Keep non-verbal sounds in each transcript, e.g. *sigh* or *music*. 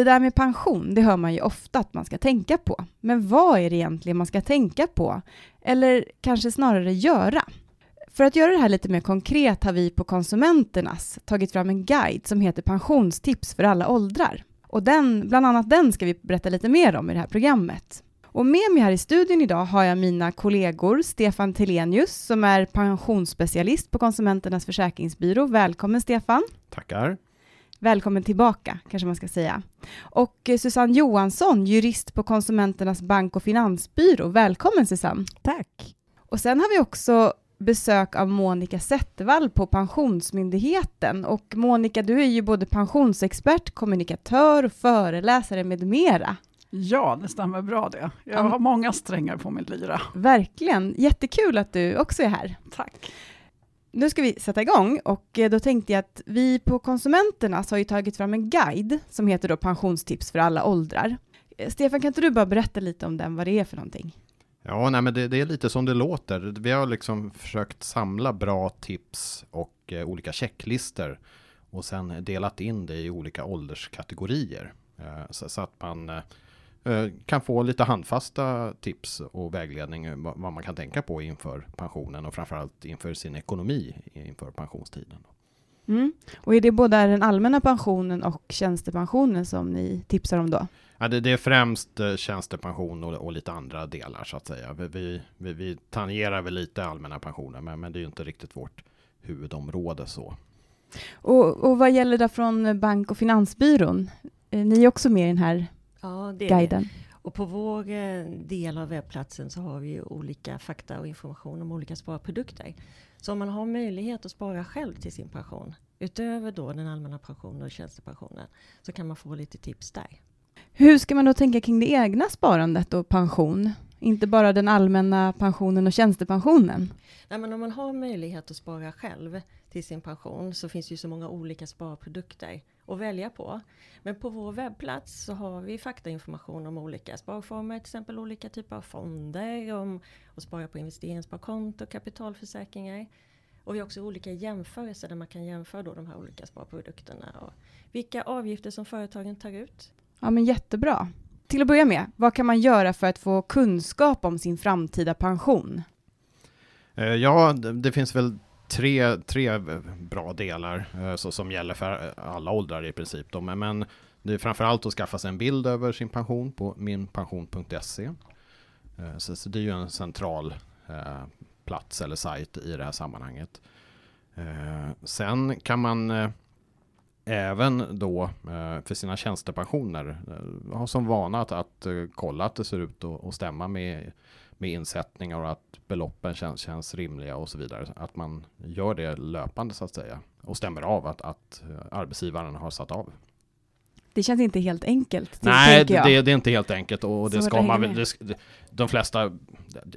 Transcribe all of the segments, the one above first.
Det där med pension, det hör man ju ofta att man ska tänka på. Men vad är det egentligen man ska tänka på? Eller kanske snarare göra? För att göra det här lite mer konkret har vi på Konsumenternas tagit fram en guide som heter Pensionstips för alla åldrar. Och den, bland annat den ska vi berätta lite mer om i det här programmet. Och med mig här i studion idag har jag mina kollegor Stefan Telenius som är pensionsspecialist på Konsumenternas försäkringsbyrå. Välkommen Stefan! Tackar! Välkommen tillbaka, kanske man ska säga. Och eh, Susanne Johansson, jurist på Konsumenternas bank och finansbyrå. Välkommen Susanne! Tack! Och sen har vi också besök av Monica Zettervall på Pensionsmyndigheten. Och Monica, du är ju både pensionsexpert, kommunikatör, föreläsare med mera. Ja, det stämmer bra det. Jag har många strängar på min lyra. Verkligen. Jättekul att du också är här. Tack. Nu ska vi sätta igång och eh, då tänkte jag att vi på Konsumenternas har ju tagit fram en guide som heter då Pensionstips för alla åldrar. Eh, Stefan, kan inte du bara berätta lite om den, vad det är för någonting? Ja, nej, men det, det, är lite som det låter. Vi har liksom försökt samla bra tips och eh, olika checklistor och sen delat in det i olika ålderskategorier eh, så, så, att man eh kan få lite handfasta tips och vägledning vad, vad man kan tänka på inför pensionen och framförallt inför sin ekonomi inför pensionstiden. Mm. Och är det både den allmänna pensionen och tjänstepensionen som ni tipsar om då? Ja, det, det är främst eh, tjänstepension och, och, lite andra delar så att säga. Vi, vi, vi tangerar väl lite allmänna pensioner, men, men det är ju inte riktigt vårt huvudområde så. Och, och vad gäller det från bank och finansbyrån? Eh, ni är också med i den här ja, det guiden. Och på vår eh, del av webbplatsen så har vi olika fakta och information om olika sparprodukter. Så om man har möjlighet att spara själv till sin pension, utöver då den allmänna pensionen och tjänstepensionen, så kan man få lite tips där. Hur ska man då tänka kring det egna sparandet och pension? Inte bara den allmänna pensionen och tjänstepensionen? Nej, men om man har möjlighet att spara själv till sin pension så finns det ju så många olika sparprodukter att välja på. Men på vår webbplats så har vi faktainformation om olika sparformer, till exempel olika typer av fonder, om att spara på investeringssparkonto, kapitalförsäkringar. Och vi har också olika jämförelser där man kan jämföra då de här olika sparprodukterna och vilka avgifter som företagen tar ut. Ja, men jättebra. Till att börja med, vad kan man göra för att få kunskap om sin framtida pension? Eh, ja, det finns väl tre, tre bra delar eh, så, som gäller för alla åldrar i princip. Då. Men det är framförallt att skaffa sig en bild över sin pension på minpension.se. Eh, så, så det är ju en central eh, plats eller sajt i det här sammanhanget. Eh, sen kan man eh, även då eh, för sina tjänstepensioner eh, som vana att, att eh, kolla att det ser ut att stämma med, med insättningar och att beloppen känns, känns rimliga och så vidare. Att man gör det löpande så att säga och stämmer av att, att arbetsgivaren har satt av det känns inte helt enkelt. Nej, det, det, är inte helt enkelt och det ska man väl, de flesta,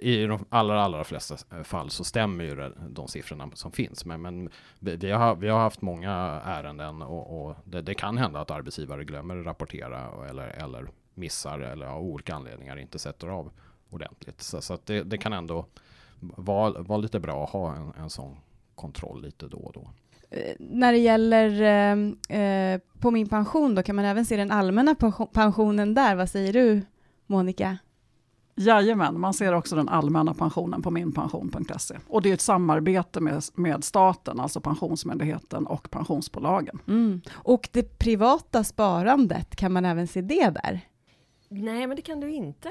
i de allra, allra flesta fall så stämmer ju de siffrorna som finns. Men, men vi, har, vi har haft många ärenden och, och det, det, kan hända att arbetsgivare glömmer att rapportera eller, eller missar eller av olika anledningar inte sätter av ordentligt. Så, så det, det, kan ändå vara, vara lite bra att ha en, en sån kontroll lite då och då. Eh, när det gäller eh, eh, på min pension då, kan man även se den allmänna pensionen där? Vad säger du, Monica? Jajamän, man ser också den allmänna pensionen på minpension.se. Och det är ett samarbete med, med staten, alltså Pensionsmyndigheten och pensionsbolagen. Mm. Och det privata sparandet, kan man även se det där? Nej, men det kan du inte.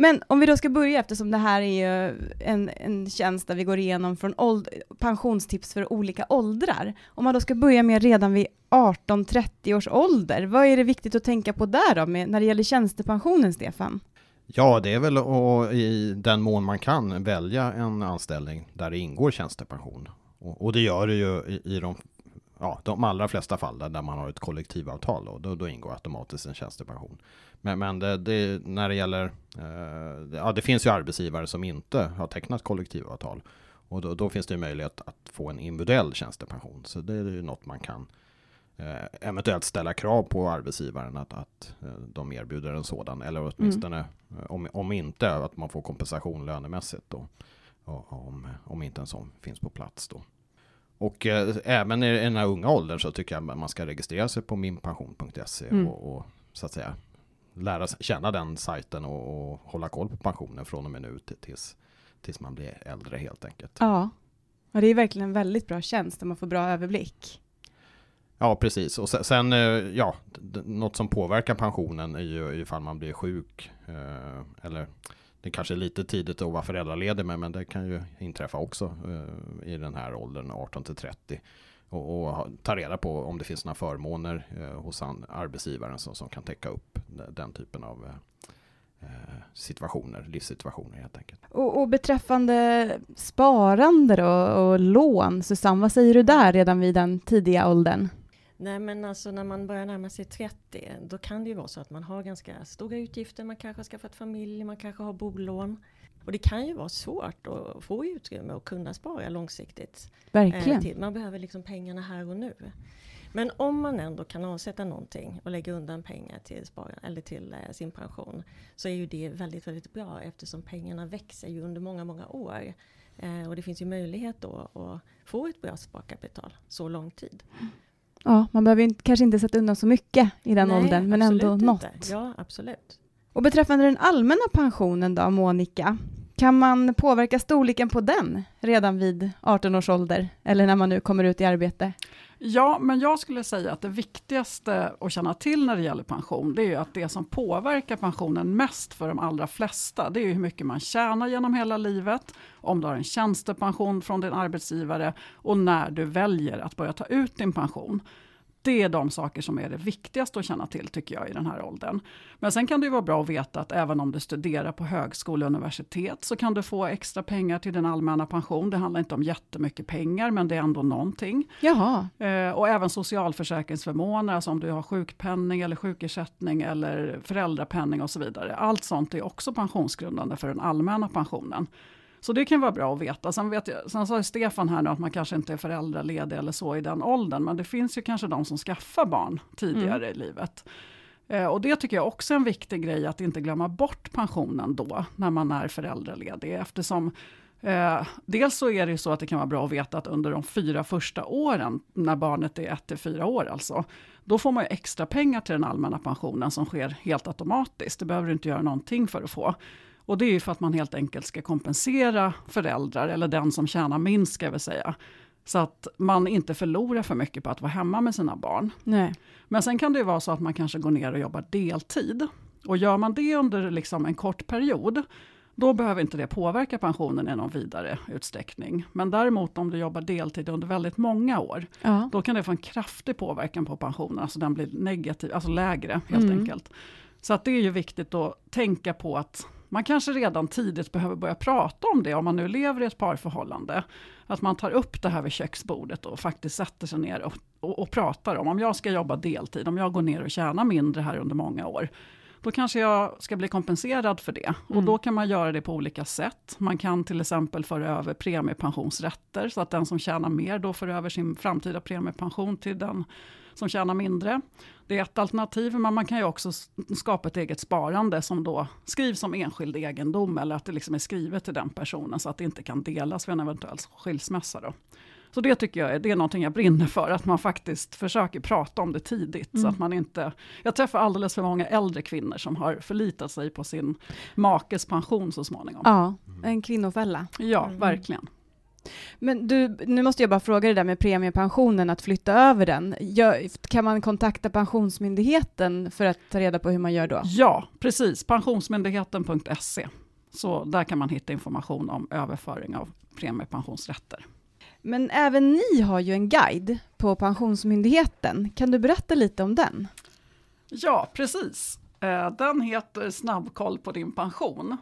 Men om vi då ska börja, eftersom det här är ju en, en tjänst där vi går igenom från åld, pensionstips för olika åldrar. Om man då ska börja med redan vid 18-30 års ålder, vad är det viktigt att tänka på där då, med, när det gäller tjänstepensionen, Stefan? Ja, det är väl att i den mån man kan välja en anställning där det ingår tjänstepension. Och, och det gör det ju i, i de, ja, de allra flesta fall där, där man har ett kollektivavtal och då, då ingår automatiskt en tjänstepension. Men, men det, det, när det gäller, eh, ja det finns ju arbetsgivare som inte har tecknat kollektivavtal. Och då, då finns det möjlighet att få en individuell tjänstepension. Så det är ju något man kan eh, eventuellt ställa krav på arbetsgivaren att, att eh, de erbjuder en sådan. Eller åtminstone, mm. om, om inte, att man får kompensation lönemässigt då. Om, om inte en sån finns på plats då. Och eh, även i den här unga åldern så tycker jag att man ska registrera sig på minpension.se mm. och, och så att säga lära känna den sajten och, och, hålla koll på pensionen från och med nu tills, tills man blir äldre helt enkelt. Ja. och det är verkligen en väldigt bra tjänst där man får bra överblick. Ja, precis. Och sen, eh, ja, något som påverkar pensionen är ju ifall man blir sjuk. Eh, eller det kanske är lite tidigt att vara föräldraledig med, men det kan ju inträffa också eh, i den här åldern, 18 till 30. Och, och ta reda på om det finns några förmåner eh, hos arbetsgivaren som, som kan täcka upp den typen av eh, situationer, livssituationer helt enkelt. Och, och beträffande sparande då, och lån, Susanne, vad säger du där redan vid den tidiga åldern? Nej men alltså när man börjar närma sig 30 då kan det ju vara så att man har ganska stora utgifter, man kanske har skaffat familj, man kanske har bolån. Och det kan ju vara svårt att få utrymme och kunna spara långsiktigt. Verkligen. Eh, man behöver liksom pengarna här och nu. Men om man ändå kan avsätta någonting och lägga undan pengar till, spara, eller till eh, sin pension så är ju det väldigt, väldigt bra eftersom pengarna växer ju under många, många år. Eh, och det finns ju möjlighet då att få ett bra sparkapital så lång tid. Ja, man behöver ju kanske inte sätta undan så mycket i den Nej, åldern, men ändå inte. något. Ja, absolut. Och beträffande den allmänna pensionen då, Monica, kan man påverka storleken på den redan vid 18 års ålder, eller när man nu kommer ut i arbete? Ja, men jag skulle säga att det viktigaste att känna till när det gäller pension, det är ju att det som påverkar pensionen mest för de allra flesta, det är ju hur mycket man tjänar genom hela livet, om du har en tjänstepension från din arbetsgivare och när du väljer att börja ta ut din pension. Det är de saker som är det viktigaste att känna till tycker jag i den här åldern. Men sen kan det vara bra att veta att även om du studerar på högskola och universitet så kan du få extra pengar till din allmänna pension. Det handlar inte om jättemycket pengar men det är ändå någonting. Jaha. Eh, och även socialförsäkringsförmåner, alltså om du har sjukpenning eller sjukersättning eller föräldrapenning och så vidare. Allt sånt är också pensionsgrundande för den allmänna pensionen. Så det kan vara bra att veta. Sen, vet jag, sen sa Stefan här nu att man kanske inte är föräldraledig eller så i den åldern, men det finns ju kanske de som skaffar barn tidigare mm. i livet. Eh, och det tycker jag också är en viktig grej, att inte glömma bort pensionen då, när man är föräldraledig, eftersom Eh, dels så är det ju så att det kan vara bra att veta att under de fyra första åren, när barnet är ett till fyra år alltså, då får man ju extra pengar till den allmänna pensionen som sker helt automatiskt. Det behöver du inte göra någonting för att få. Och det är ju för att man helt enkelt ska kompensera föräldrar, eller den som tjänar minst ska jag säga. Så att man inte förlorar för mycket på att vara hemma med sina barn. Nej. Men sen kan det ju vara så att man kanske går ner och jobbar deltid. Och gör man det under liksom en kort period, då behöver inte det påverka pensionen i någon vidare utsträckning. Men däremot om du jobbar deltid under väldigt många år, ja. då kan det få en kraftig påverkan på pensionen, alltså den blir negativ, alltså lägre helt mm. enkelt. Så att det är ju viktigt att tänka på att man kanske redan tidigt behöver börja prata om det, om man nu lever i ett parförhållande. Att man tar upp det här vid köksbordet och faktiskt sätter sig ner och, och, och pratar om, om jag ska jobba deltid, om jag går ner och tjänar mindre här under många år, då kanske jag ska bli kompenserad för det. Mm. Och då kan man göra det på olika sätt. Man kan till exempel föra över premiepensionsrätter, så att den som tjänar mer då för över sin framtida premiepension till den som tjänar mindre. Det är ett alternativ, men man kan ju också skapa ett eget sparande som då skrivs som enskild egendom, eller att det liksom är skrivet till den personen, så att det inte kan delas vid en eventuell skilsmässa. Då. Så det tycker jag är, det är någonting jag brinner för, att man faktiskt försöker prata om det tidigt. Mm. Så att man inte, jag träffar alldeles för många äldre kvinnor som har förlitat sig på sin makes pension så småningom. Ja, en kvinnofälla. Ja, mm. verkligen. Men du, nu måste jag bara fråga det där med premiepensionen, att flytta över den. kan man kontakta Pensionsmyndigheten för att ta reda på hur man gör då? Ja, precis. Pensionsmyndigheten.se. Så där kan man hitta information om överföring av premiepensionsrätter. Men även ni har ju en guide på Pensionsmyndigheten. Kan du berätta lite om den? Ja, precis. Eh, den heter Snabbkoll på din pension.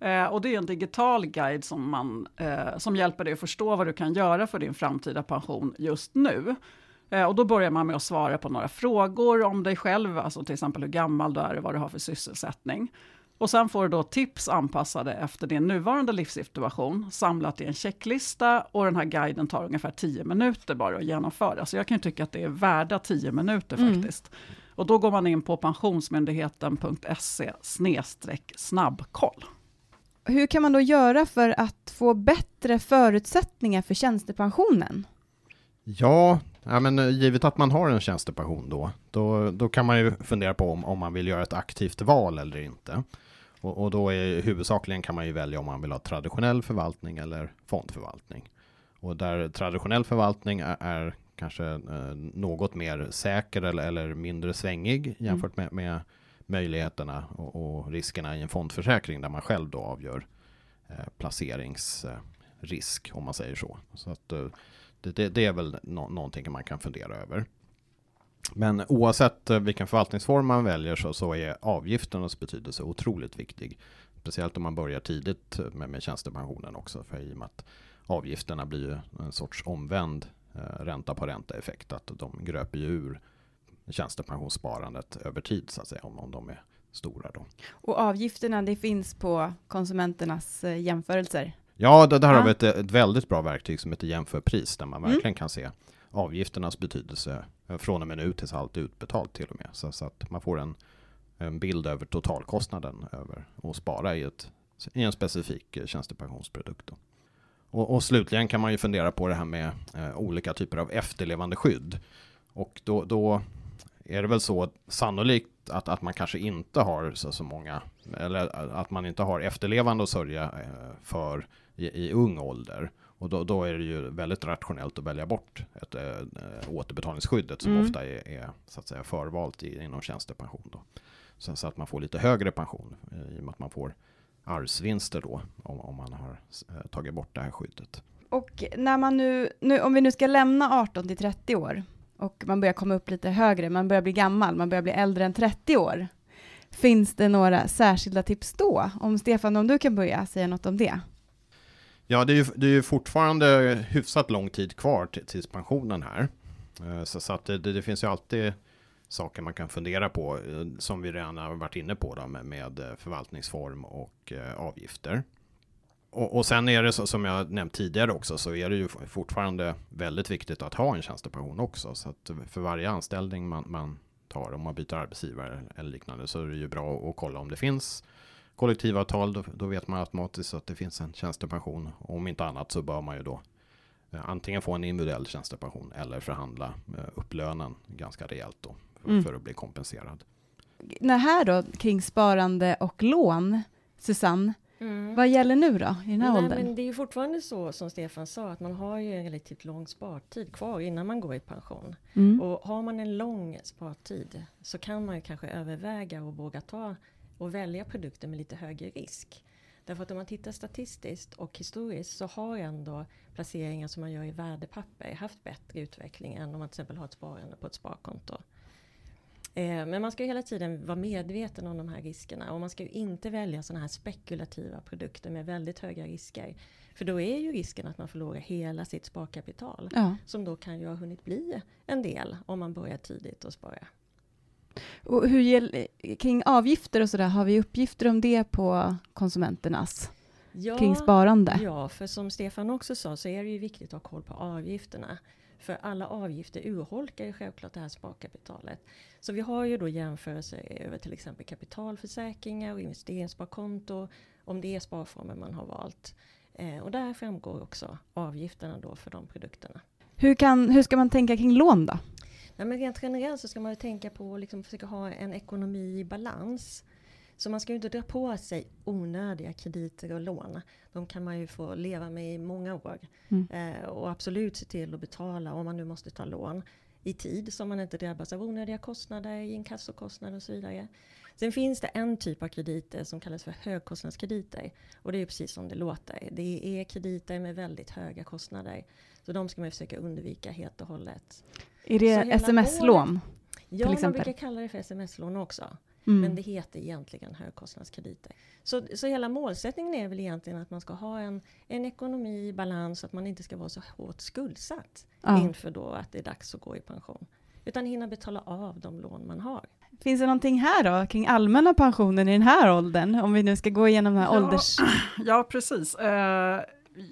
Eh, och det är en digital guide som, man, eh, som hjälper dig att förstå vad du kan göra för din framtida pension just nu. och då börjar man med att svara på några frågor om dig själv, alltså till exempel hur gammal du är och vad du har för sysselsättning. Och sen får du då tips anpassade efter din nuvarande livssituation, samlat i en checklista och den här guiden tar ungefär 10 minuter bara att genomföra. Så jag kan tycka att det är värda 10 minuter mm. faktiskt. Och då går man in på pensionsmyndigheten.se snabbkoll. Hur kan man då göra för att få bättre förutsättningar för tjänstepensionen? Ja, Ja, men eh, givet att man har en tjänstepension då, då, då kan man ju fundera på om, om man vill göra ett aktivt val eller inte. Och, och då är huvudsakligen kan man ju välja om man vill ha traditionell förvaltning eller fondförvaltning. Och där traditionell förvaltning är, är kanske eh, något mer säker eller, eller mindre svängig jämfört med, med möjligheterna och, och, riskerna i en fondförsäkring där man själv då avgör eh, placeringsrisk om man säger så. Så att eh, det, det, det, är väl no någonting man kan fundera över. Men oavsett eh, vilken förvaltningsform man väljer så, så är avgifternas betydelse otroligt viktig. Speciellt om man börjar tidigt eh, med, med tjänstepensionen också. För i och med att avgifterna blir ju en sorts omvänd eh, ränta på ränta effekt. Att de gröper ju ur tjänstepensionssparandet över tid så att säga. Om, om de är stora då. Och avgifterna det finns på konsumenternas eh, jämförelser? Ja, det, där ja. har vi ett, ett, väldigt bra verktyg som heter jämförpris där man mm. verkligen mm. kan se avgifternas betydelse eh, från och med nu tills allt är utbetalt till och med. Så, så, att man får en, en bild över totalkostnaden över att spara i, ett, i en specifik eh, tjänstepensionsprodukt. Då. Och, och, slutligen kan man ju fundera på det här med eh, olika typer av efterlevande skydd. Och då, då är det väl så sannolikt att, att man kanske inte har så, så många, eller att man inte har efterlevande att sörja eh, för i, i ung ålder. Och då, då, är det ju väldigt rationellt att välja bort ett, äh, återbetalningsskyddet som mm. ofta är, är, så att säga förvalt i, inom tjänstepension. Då. Så, så, att man får lite högre pension i och med att man får arvsvinster då om, om man har äh, tagit bort det här skyddet. Och när man nu, nu, om vi nu ska lämna 18 till 30 år och man börjar komma upp lite högre, man börjar bli gammal, man börjar bli äldre än 30 år. Finns det några särskilda tips då? Om Stefan, om du kan börja säga något om det? Ja, det är ju, det är ju fortfarande hyfsat lång tid kvar till, tills pensionen här. Eh, så, så att det, det, finns ju alltid saker man kan fundera på, eh, som vi redan har varit inne på då, med, med eh, förvaltningsform och avgifter. Och, och, sen är det så, som jag nämnt tidigare också, så är det ju fortfarande väldigt viktigt att ha en tjänstepension också. Så att för varje anställning man, man tar, om man byter arbetsgivare eller liknande, så är det ju bra att kolla om det finns kollektivavtal, då, då vet man automatiskt att det finns en tjänstepension. Om inte annat så bör man ju då eh, antingen få en individuell tjänstepension eller förhandla eh, upp lönen ganska rejält då för, mm. för att bli kompenserad. Det här då kring sparande och lån, Susanne, Mm. Vad gäller nu då, i den här Nej, åldern? Men det är ju fortfarande så som Stefan sa, att man har ju en relativt lång spartid kvar innan man går i pension. Mm. Och har man en lång spartid så kan man ju kanske överväga och våga ta och välja produkter med lite högre risk. Därför att om man tittar statistiskt och historiskt så har ändå placeringar som man gör i värdepapper haft bättre utveckling än om man till exempel har ett sparande på ett sparkonto. Eh, men man ska ju hela tiden vara medveten om de här riskerna och man ska ju inte välja sådana här spekulativa produkter med väldigt höga risker. För då är ju risken att man förlorar hela sitt sparkapital. Ja. Som då kan ju ha hunnit bli en del om man börjar tidigt att spara. Och hur kring avgifter och sådär, har vi uppgifter om det på konsumenternas? Ja, kring sparande? Ja, för som Stefan också sa så är det ju viktigt att ha koll på avgifterna. För alla avgifter urholkar ju självklart det här sparkapitalet. Så vi har ju då jämförelser över till exempel kapitalförsäkringar och investeringssparkonto. Om det är sparformer man har valt. Eh, och där framgår också avgifterna då för de produkterna. Hur, kan, hur ska man tänka kring lån då? Nej, men rent generellt så ska man ju tänka på att liksom försöka ha en ekonomi i balans. Så man ska ju inte dra på sig onödiga krediter och lån. De kan man ju få leva med i många år. Mm. Eh, och absolut se till att betala om man nu måste ta lån i tid så man inte drabbas av onödiga kostnader, inkassokostnader och så vidare. Sen finns det en typ av krediter som kallas för högkostnadskrediter. Och det är precis som det låter. Det är krediter med väldigt höga kostnader. Så de ska man försöka undvika helt och hållet. Är det sms-lån? Ja, man brukar kalla det för sms-lån också. Mm. Men det heter egentligen högkostnadskrediter. Så, så hela målsättningen är väl egentligen att man ska ha en, en ekonomi i balans, att man inte ska vara så hårt skuldsatt ja. inför då att det är dags att gå i pension. Utan hinna betala av de lån man har. Finns det någonting här då, kring allmänna pensionen i den här åldern, om vi nu ska gå igenom den här ja, ålders... *clears throat* Ja, precis. Eh,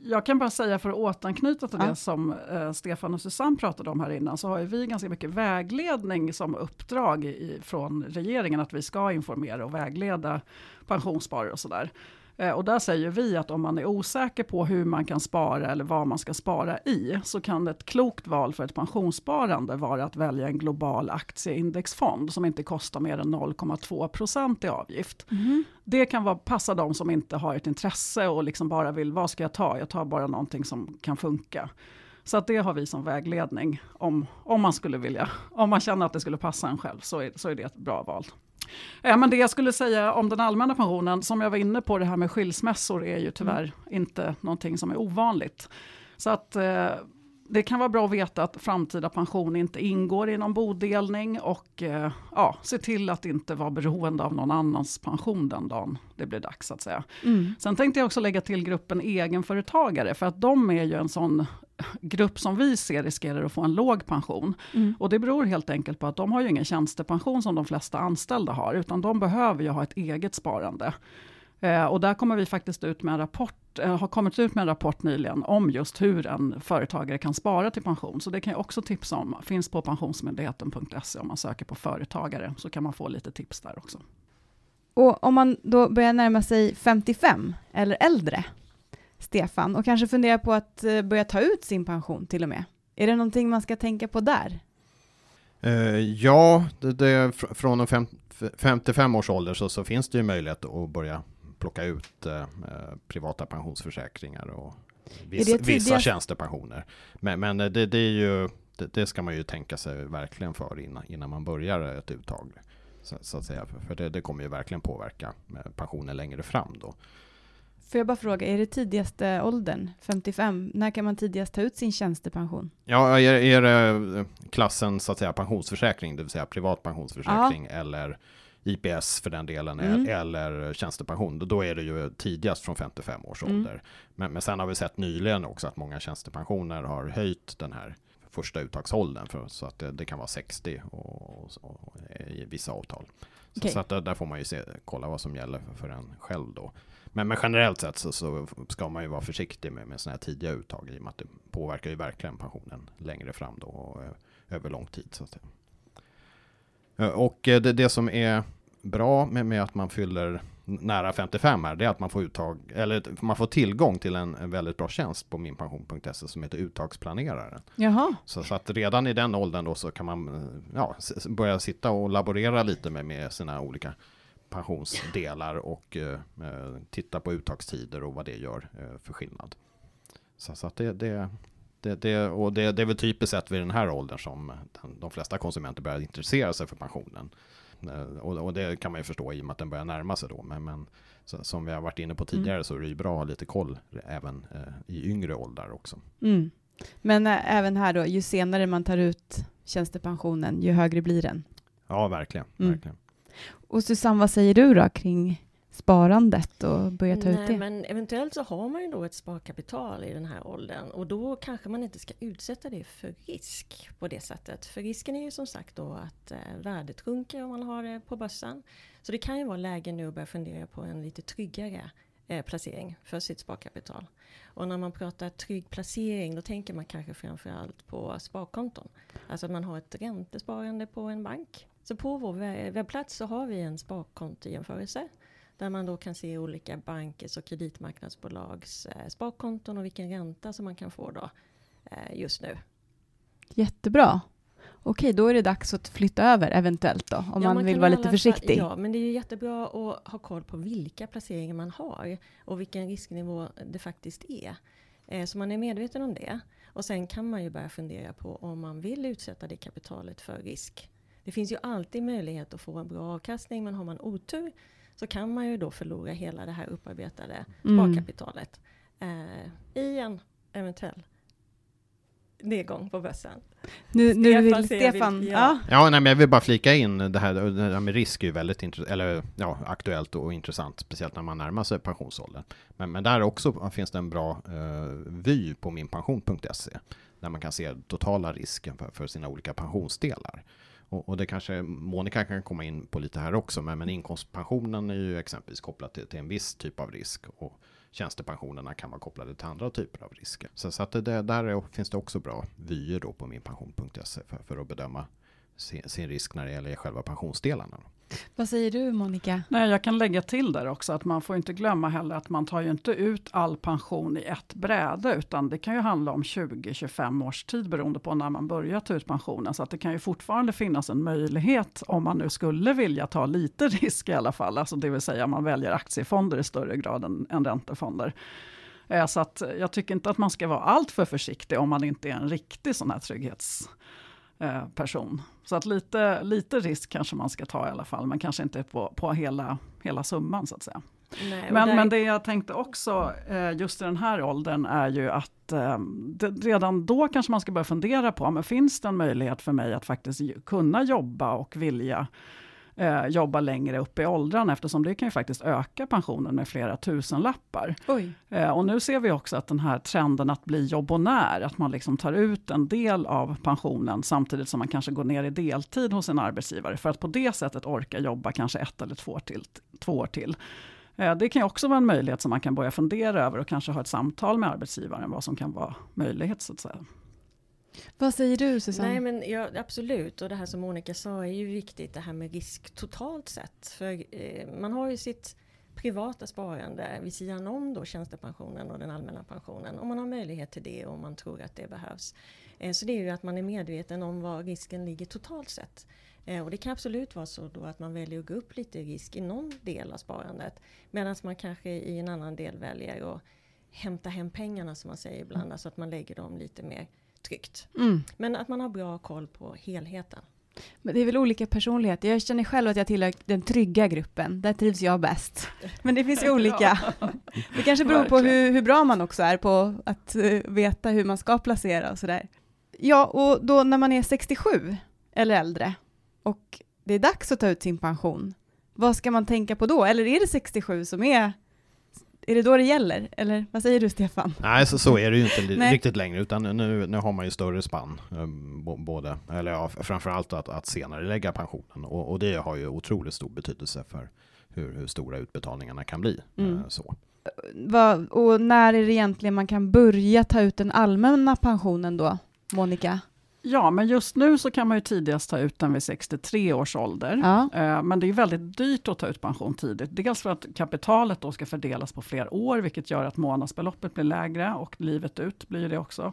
jag kan bara säga för att återanknyta till ja. det som eh, Stefan och Susanne pratade om här innan, så har vi ganska mycket vägledning som uppdrag i, från regeringen, att vi ska informera och vägleda pensionssparare och sådär. Eh, och där säger vi att om man är osäker på hur man kan spara eller vad man ska spara i, så kan ett klokt val för ett pensionssparande vara att välja en global aktieindexfond som inte kostar mer än 0,2 procent i avgift. Mm. Det kan vara, passa de som inte har ett intresse och liksom bara vill, vad ska jag ta? Jag tar bara någonting som kan funka. Så att det har vi som vägledning om, om man skulle vilja, om man känner att det skulle passa en själv så är, så är det ett bra val. Eh, men det jag skulle säga om den allmänna pensionen, som jag var inne på, det här med skilsmässor är ju tyvärr mm. inte någonting som är ovanligt. Så att eh, det kan vara bra att veta att framtida pension inte ingår i någon bodelning och eh, ja, se till att inte vara beroende av någon annans pension den dagen det blir dags. att säga. Mm. Sen tänkte jag också lägga till gruppen egenföretagare, för att de är ju en sån grupp som vi ser riskerar att få en låg pension. Mm. Och det beror helt enkelt på att de har ju ingen tjänstepension som de flesta anställda har, utan de behöver ju ha ett eget sparande. Eh, och där kommer vi faktiskt ut med en rapport, eh, har kommit ut med en rapport nyligen om just hur en företagare kan spara till pension. Så det kan jag också tipsa om, finns på pensionsmyndigheten.se om man söker på företagare, så kan man få lite tips där också. Och om man då börjar närma sig 55 eller äldre, Stefan, och kanske funderar på att eh, börja ta ut sin pension till och med. Är det någonting man ska tänka på där? Uh, ja, det, det, från en fem, 55 års ålder så, så, finns det ju möjlighet att börja plocka ut uh, privata pensionsförsäkringar och viss, vissa tjänstepensioner. Men, men det, det, är ju, det, det, ska man ju tänka sig verkligen för innan, innan man börjar ett uttag. Så, så att säga, för det, det kommer ju verkligen påverka pensionen längre fram då. Får jag bara fråga, är det tidigaste åldern, 55? När kan man tidigast ta ut sin tjänstepension? Ja, är, är det klassen så att säga pensionsförsäkring, det vill säga privat pensionsförsäkring ja. eller IPS för den delen, mm. eller tjänstepension, då är det ju tidigast från 55 års mm. ålder. Men, men sen har vi sett nyligen också att många tjänstepensioner har höjt den här första uttagsåldern, för, så att det, det kan vara 60 och, och, och, i vissa avtal. Så, okay. så att där, där, får man ju se, kolla vad som gäller för, för en själv då. Men, men generellt sett så, så, ska man ju vara försiktig med, med sådana här tidiga uttag i och med att det påverkar ju verkligen pensionen längre fram då och eh, över lång tid. Så att säga. Eh, och eh, det, det som är bra med, med att man fyller nära 55 här, det är att man får uttag, eller man får tillgång till en, en väldigt bra tjänst på minpension.se som heter Uttagsplaneraren. Jaha. Så, så, att redan i den åldern då så kan man ja, börja sitta och laborera lite med, med sina olika pensionsdelar och eh, eh, titta på uttagstider och vad det gör eh, för skillnad. Så, så att det, det, det, det, och det, det är väl typiskt sett vid den här åldern som den, de flesta konsumenter börjar intressera sig för pensionen. Och, och, det kan man ju förstå i och med att den börjar närma sig då. Men, men så, som vi har varit inne på tidigare mm. så är det ju bra att ha lite koll även eh, i yngre åldrar också. Mm. Men äh, även här då, ju senare man tar ut tjänstepensionen, ju högre blir den. Ja, verkligen. Mm. verkligen. Och Susanne, vad säger du då kring sparandet och börja ta Nej, ut det? Men eventuellt så har man ju då ett sparkapital i den här åldern och då kanske man inte ska utsätta det för risk på det sättet. För risken är ju som sagt då att eh, värdet sjunker om man har det på börsen. Så det kan ju vara läge nu att börja fundera på en lite tryggare eh, placering för sitt sparkapital. Och när man pratar trygg placering då tänker man kanske framförallt på sparkonton. Alltså att man har ett räntesparande på en bank så på vår webbplats så har vi en sparkontojämförelse där man då kan se olika bankers och kreditmarknadsbolags eh, sparkonton och vilken ränta som man kan få då eh, just nu. Jättebra. Okej, då är det dags att flytta över eventuellt då, om ja, man, man vill vara lite försiktig. Ja, men det är ju jättebra att ha koll på vilka placeringar man har och vilken risknivå det faktiskt är. Eh, så man är medveten om det. Och sen kan man ju börja fundera på om man vill utsätta det kapitalet för risk. Det finns ju alltid möjlighet att få en bra avkastning, men har man otur så kan man ju då förlora hela det här upparbetade mm. sparkapitalet eh, i en eventuell nedgång på börsen. Nu, nu vill Stefan... Vill, ja, ja nej, men jag vill bara flika in det här, det här med risk är ju väldigt eller, ja, aktuellt och intressant, speciellt när man närmar sig pensionsåldern. Men, men där också finns det en bra uh, vy på minpension.se, där man kan se totala risken för, för sina olika pensionsdelar. Och, och, det kanske Monica kan komma in på lite här också, men, men inkomstpensionen är ju exempelvis kopplad till, till en viss typ av risk och tjänstepensionerna kan vara kopplade till andra typer av risker. Så, så att det, där är, finns det också bra vyer då på minpension.se för, för att bedöma sin, sin risk när det gäller själva pensionsdelarna. Vad säger du Monica? Nej, jag kan lägga till där också att man får inte glömma heller att man tar ju inte ut all pension i ett bräde, utan det kan ju handla om 20-25 års tid beroende på när man börjar ta ut pensionen. Så att det kan ju fortfarande finnas en möjlighet om man nu skulle vilja ta lite risk i alla fall, alltså det vill säga man väljer aktiefonder i större grad än, än räntefonder. Eh, så att jag tycker inte att man ska vara alltför försiktig om man inte är en riktig sån här trygghets Eh, person. Så att lite, lite risk kanske man ska ta i alla fall, men kanske inte på, på hela, hela summan så att säga. Nej, men, där... men det jag tänkte också eh, just i den här åldern är ju att eh, det, redan då kanske man ska börja fundera på, men finns det en möjlighet för mig att faktiskt kunna jobba och vilja eh, jobba längre upp i åldrarna, eftersom det kan ju faktiskt öka pensionen med flera tusenlappar. Eh, och nu ser vi också att den här trenden att bli jobbonär, att man liksom tar ut en del av pensionen samtidigt som man kanske går ner i deltid hos en arbetsgivare, för att på det sättet orka jobba kanske ett eller två, till, två år till. Eh, det kan också vara en möjlighet som man kan börja fundera över och kanske ha ett samtal med arbetsgivaren, vad som kan vara möjlighet så att säga. Vad säger du Susanne? Nej men ja, absolut, och det här som Monica sa är ju viktigt det här med risk totalt sett. För eh, man har ju sitt privata sparande vid sidan om då tjänstepensionen och den allmänna pensionen. Om man har möjlighet till det och man tror att det behövs. Eh, så det är ju att man är medveten om var risken ligger totalt sett. Eh, och det kan absolut vara så då att man väljer att gå upp lite i risk i någon del av sparandet. Medan man kanske i en annan del väljer att hämta hem pengarna som man säger ibland. Mm. Alltså att man lägger dem lite mer tryggt. Mm. Men att man har bra koll på helheten. Men det är väl olika personligheter. Jag känner själv att jag tillhör den trygga gruppen. Där trivs jag bäst. *laughs* Men det finns ju olika. *laughs* Det kanske beror på hur, hur, bra man också är på att uh, veta hur man ska placera och sådär. Ja, och då när man är 67 eller äldre och det är dags att ta ut sin pension, vad ska man tänka på då? Eller är det 67 som är är det då det gäller? Eller vad säger du Stefan? Nej, så, så är det ju inte riktigt längre, utan nu, nu har man ju större spann. Um, både, eller ja, framförallt att, att senare lägga pensionen. Och, och, det har ju otroligt stor betydelse för hur, hur stora utbetalningarna kan bli. Mm. Uh, så. Va, och när är det egentligen man kan börja ta ut den allmänna pensionen då, Monica? Ja, men just nu så kan man ju tidigast ta ut den vid 63 års ålder. Ja. Eh, men det är väldigt dyrt att ta ut pension tidigt. Dels för att kapitalet då ska fördelas på fler år, vilket gör att månadsbeloppet blir lägre och livet ut blir det också.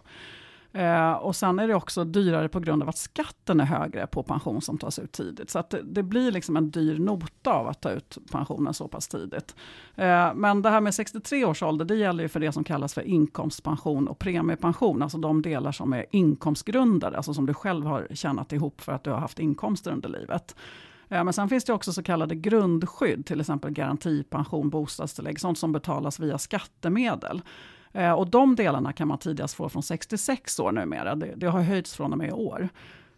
Eh, och sen är det också dyrare på grund av att skatten är högre på pension som tas ut tidigt. Så att det, det blir liksom en dyr nota av att ta ut pensionen så pass tidigt. Eh, men det här med 63 års ålder, det gäller ju för det som kallas för inkomstpension och premiepension, alltså de delar som är inkomstgrundade, alltså som du själv har tjänat ihop för att du har haft inkomster under livet. Eh, men sen finns det också så kallade grundskydd, till exempel garantipension, bostadstillägg, sånt som betalas via skattemedel. Eh, och de delarna kan man tidigast få från 66 år numera. Det, det har höjts från och med i år.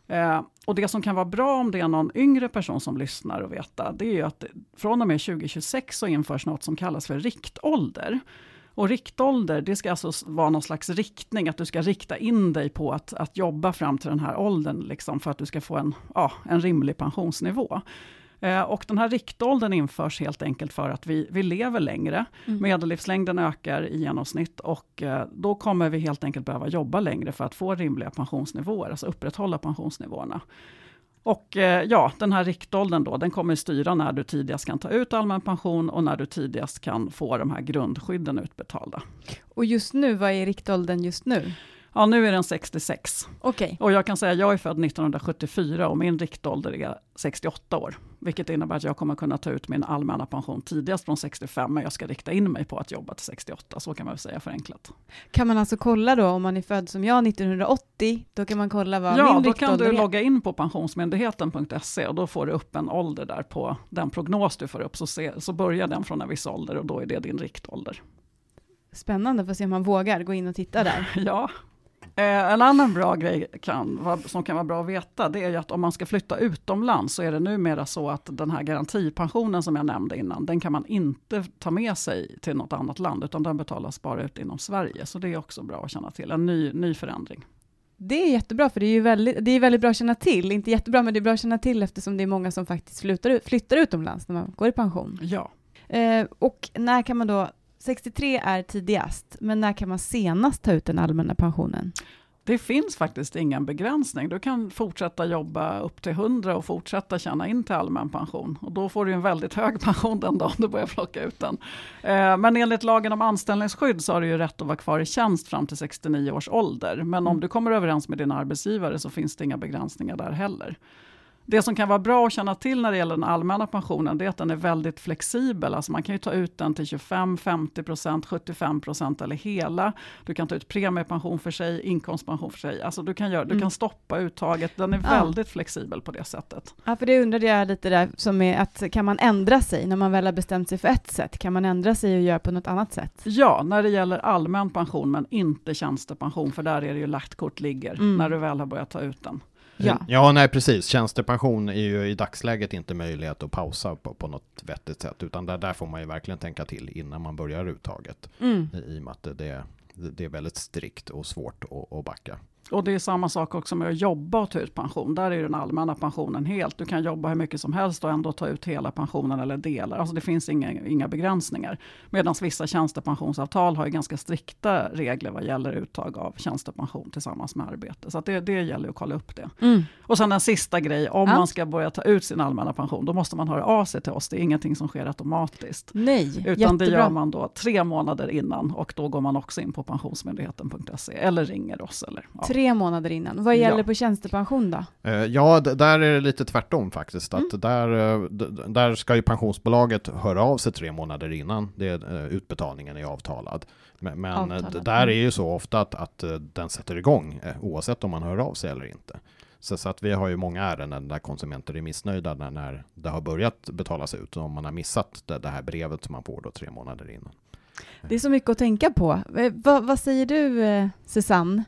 Eh, och det som kan vara bra om det är någon yngre person som lyssnar och veta, det är ju att från och med 2026 så införs något som kallas för riktålder. Och riktålder, det ska alltså vara någon slags riktning, att du ska rikta in dig på att, att jobba fram till den här åldern, liksom, för att du ska få en, ja, en rimlig pensionsnivå. Eh, och den här riktåldern införs helt enkelt för att vi, vi lever längre. Mm. Medellivslängden ökar i genomsnitt och eh, då kommer vi helt enkelt behöva jobba längre för att få rimliga pensionsnivåer, alltså upprätthålla pensionsnivåerna. Och eh, ja, den här riktåldern då, den kommer styra när du tidigast kan ta ut allmän pension och när du tidigast kan få de här grundskydden utbetalda. Och just nu, vad är riktåldern just nu? Ja, nu är den 66. Okay. Och jag kan säga att jag är född 1974 och min riktålder är 68 år. Vilket innebär att jag kommer kunna ta ut min allmänna pension tidigast från 65, men jag ska rikta in mig på att jobba till 68. Så kan man väl säga förenklat. Kan man alltså kolla då, om man är född som jag 1980, då kan man kolla vad ja, min riktålder är? Ja, då kan du logga in på pensionsmyndigheten.se och då får du upp en ålder där på den prognos du får upp. Så, se, så börjar den från en viss ålder och då är det din riktålder. Spännande, får se om man vågar gå in och titta där. *laughs* ja, en annan bra grej kan, som kan vara bra att veta, det är ju att om man ska flytta utomlands, så är det numera så att den här garantipensionen som jag nämnde innan, den kan man inte ta med sig till något annat land, utan den betalas bara ut inom Sverige. Så det är också bra att känna till, en ny, ny förändring. Det är jättebra, för det är ju väldigt, det är väldigt bra att känna till. Inte jättebra, men det är bra att känna till eftersom det är många som faktiskt flyttar, flyttar utomlands när man går i pension. Ja. Eh, och när kan man då 63 är tidigast, men när kan man senast ta ut den allmänna pensionen? Det finns faktiskt ingen begränsning. Du kan fortsätta jobba upp till 100 och fortsätta tjäna in till allmän pension. Och då får du en väldigt hög *laughs* pension den dagen du börjar plocka ut den. Eh, men enligt lagen om anställningsskydd så har du ju rätt att vara kvar i tjänst fram till 69 års ålder. Men om mm. du kommer överens med din arbetsgivare så finns det inga begränsningar där heller. Det som kan vara bra att känna till när det gäller den allmänna pensionen, det är att den är väldigt flexibel. Alltså man kan ju ta ut den till 25, 50% 75% eller hela. Du kan ta ut premiepension för sig, inkomstpension för sig. Alltså du kan, göra, du mm. kan stoppa uttaget. Den är ja. väldigt flexibel på det sättet. Ja, för det undrade jag lite där, som är att kan man ändra sig när man väl har bestämt sig för ett sätt? Kan man ändra sig och göra på något annat sätt? Ja, när det gäller allmän pension, men inte tjänstepension, för där är det ju lagt kort ligger, mm. när du väl har börjat ta ut den. Ja. ja, nej precis. Tjänstepension är ju i dagsläget inte möjlighet att pausa på, på något vettigt sätt, utan där, där får man ju verkligen tänka till innan man börjar uttaget. Mm. I, I och med att det, det, det är väldigt strikt och svårt att, att backa. Och det är samma sak också med att jobba och ta ut pension. Där är den allmänna pensionen helt. Du kan jobba hur mycket som helst och ändå ta ut hela pensionen eller delar. Alltså det finns inga, inga begränsningar. Medan vissa tjänstepensionsavtal har ju ganska strikta regler vad gäller uttag av tjänstepension tillsammans med arbete. Så det, det gäller att kolla upp det. Mm. Och sen en sista grej, om ja. man ska börja ta ut sin allmänna pension, då måste man höra av sig till oss. Det är ingenting som sker automatiskt. Nej, Utan jättebra. det gör man då tre månader innan och då går man också in på pensionsmyndigheten.se eller ringer oss. Eller, ja. Tre månader innan. Vad gäller ja. på tjänstepension då? Uh, ja, där är det lite tvärtom faktiskt. Att mm. där, uh, där ska ju pensionsbolaget höra av sig tre månader innan det, uh, utbetalningen är avtalad. Men, men där är ju så ofta att, att den sätter igång oavsett om man hör av sig eller inte. Så, så, att vi har ju många ärenden där konsumenter är missnöjda när, när det har börjat betalas ut. Om man har missat det, det här brevet som man får då tre månader innan. Det är så mycket att tänka på. vad, vad säger du, Susanne?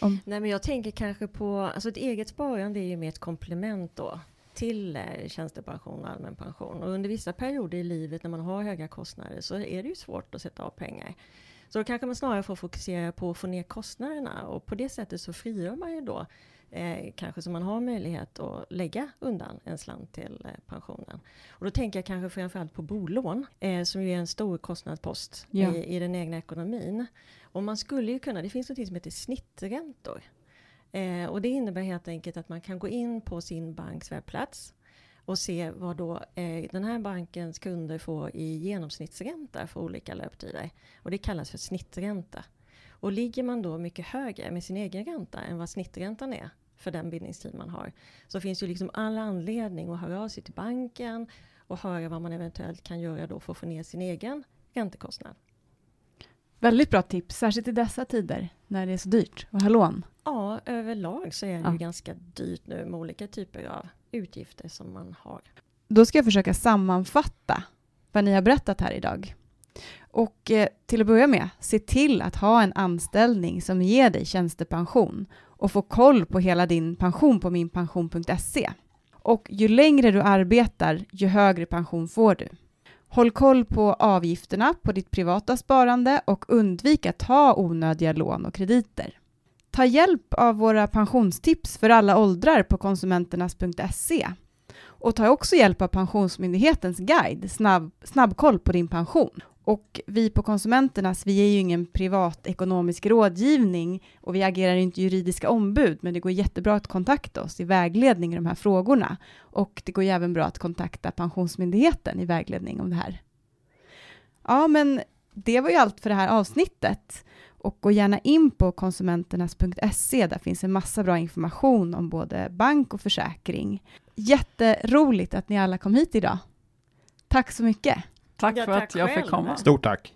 Om... Nej, men jag tänker kanske på, alltså ett eget sparande är ju mer ett komplement då till eh, tjänstepension och allmän pension. Och under vissa perioder i livet när man har höga kostnader så är det ju svårt att sätta av pengar. Så då kanske man snarare får fokusera på att få ner kostnaderna och på det sättet så frigör man ju då eh, kanske så man har möjlighet att lägga undan en slant till eh, pensionen. Och då tänker jag kanske framförallt på bolån eh, som ju är en stor kostnadspost ja. i, i den egna ekonomin. Och man skulle ju kunna, det finns något som heter snitträntor. Eh, och det innebär helt enkelt att man kan gå in på sin banks webbplats och se vad då eh, den här bankens kunder får i genomsnittsränta för olika löptider. Och det kallas för snittränta. Och ligger man då mycket högre med sin egen ränta än vad snitträntan är för den bindningstid man har, så finns ju liksom all anledning att höra av sig till banken och höra vad man eventuellt kan göra då för att få ner sin egen räntekostnad. Väldigt bra tips, särskilt i dessa tider när det är så dyrt att ha lån. Ja, överlag så är det ja. ju ganska dyrt nu med olika typer av utgifter som man har. Då ska jag försöka sammanfatta vad ni har berättat här idag. Och eh, till att börja med, se till att ha en anställning som ger dig tjänstepension och få koll på hela din pension på minpension.se. Och ju längre du arbetar, ju högre pension får du. Håll koll på avgifterna på ditt privata sparande och undvik att ta onödiga lån och krediter. Ta hjälp av våra pensionstips för alla åldrar på konsumenternas.se och ta också hjälp av Pensionsmyndighetens guide Snabb, Snabbkoll på din pension. Och vi på Konsumenternas, vi är ju ingen privatekonomisk rådgivning och vi agerar inte juridiska ombud, men det går jättebra att kontakta oss i vägledning i de här frågorna. Och det går ju även bra att kontakta Pensionsmyndigheten i vägledning om det här. Ja, men det var ju allt för det här avsnittet. Och gå gärna in på konsumenternas.se, där finns en massa bra information om både bank och försäkring. Jätteroligt att ni alla kom hit idag. Tack så mycket. Tack för att jag fick komma. Stort tack.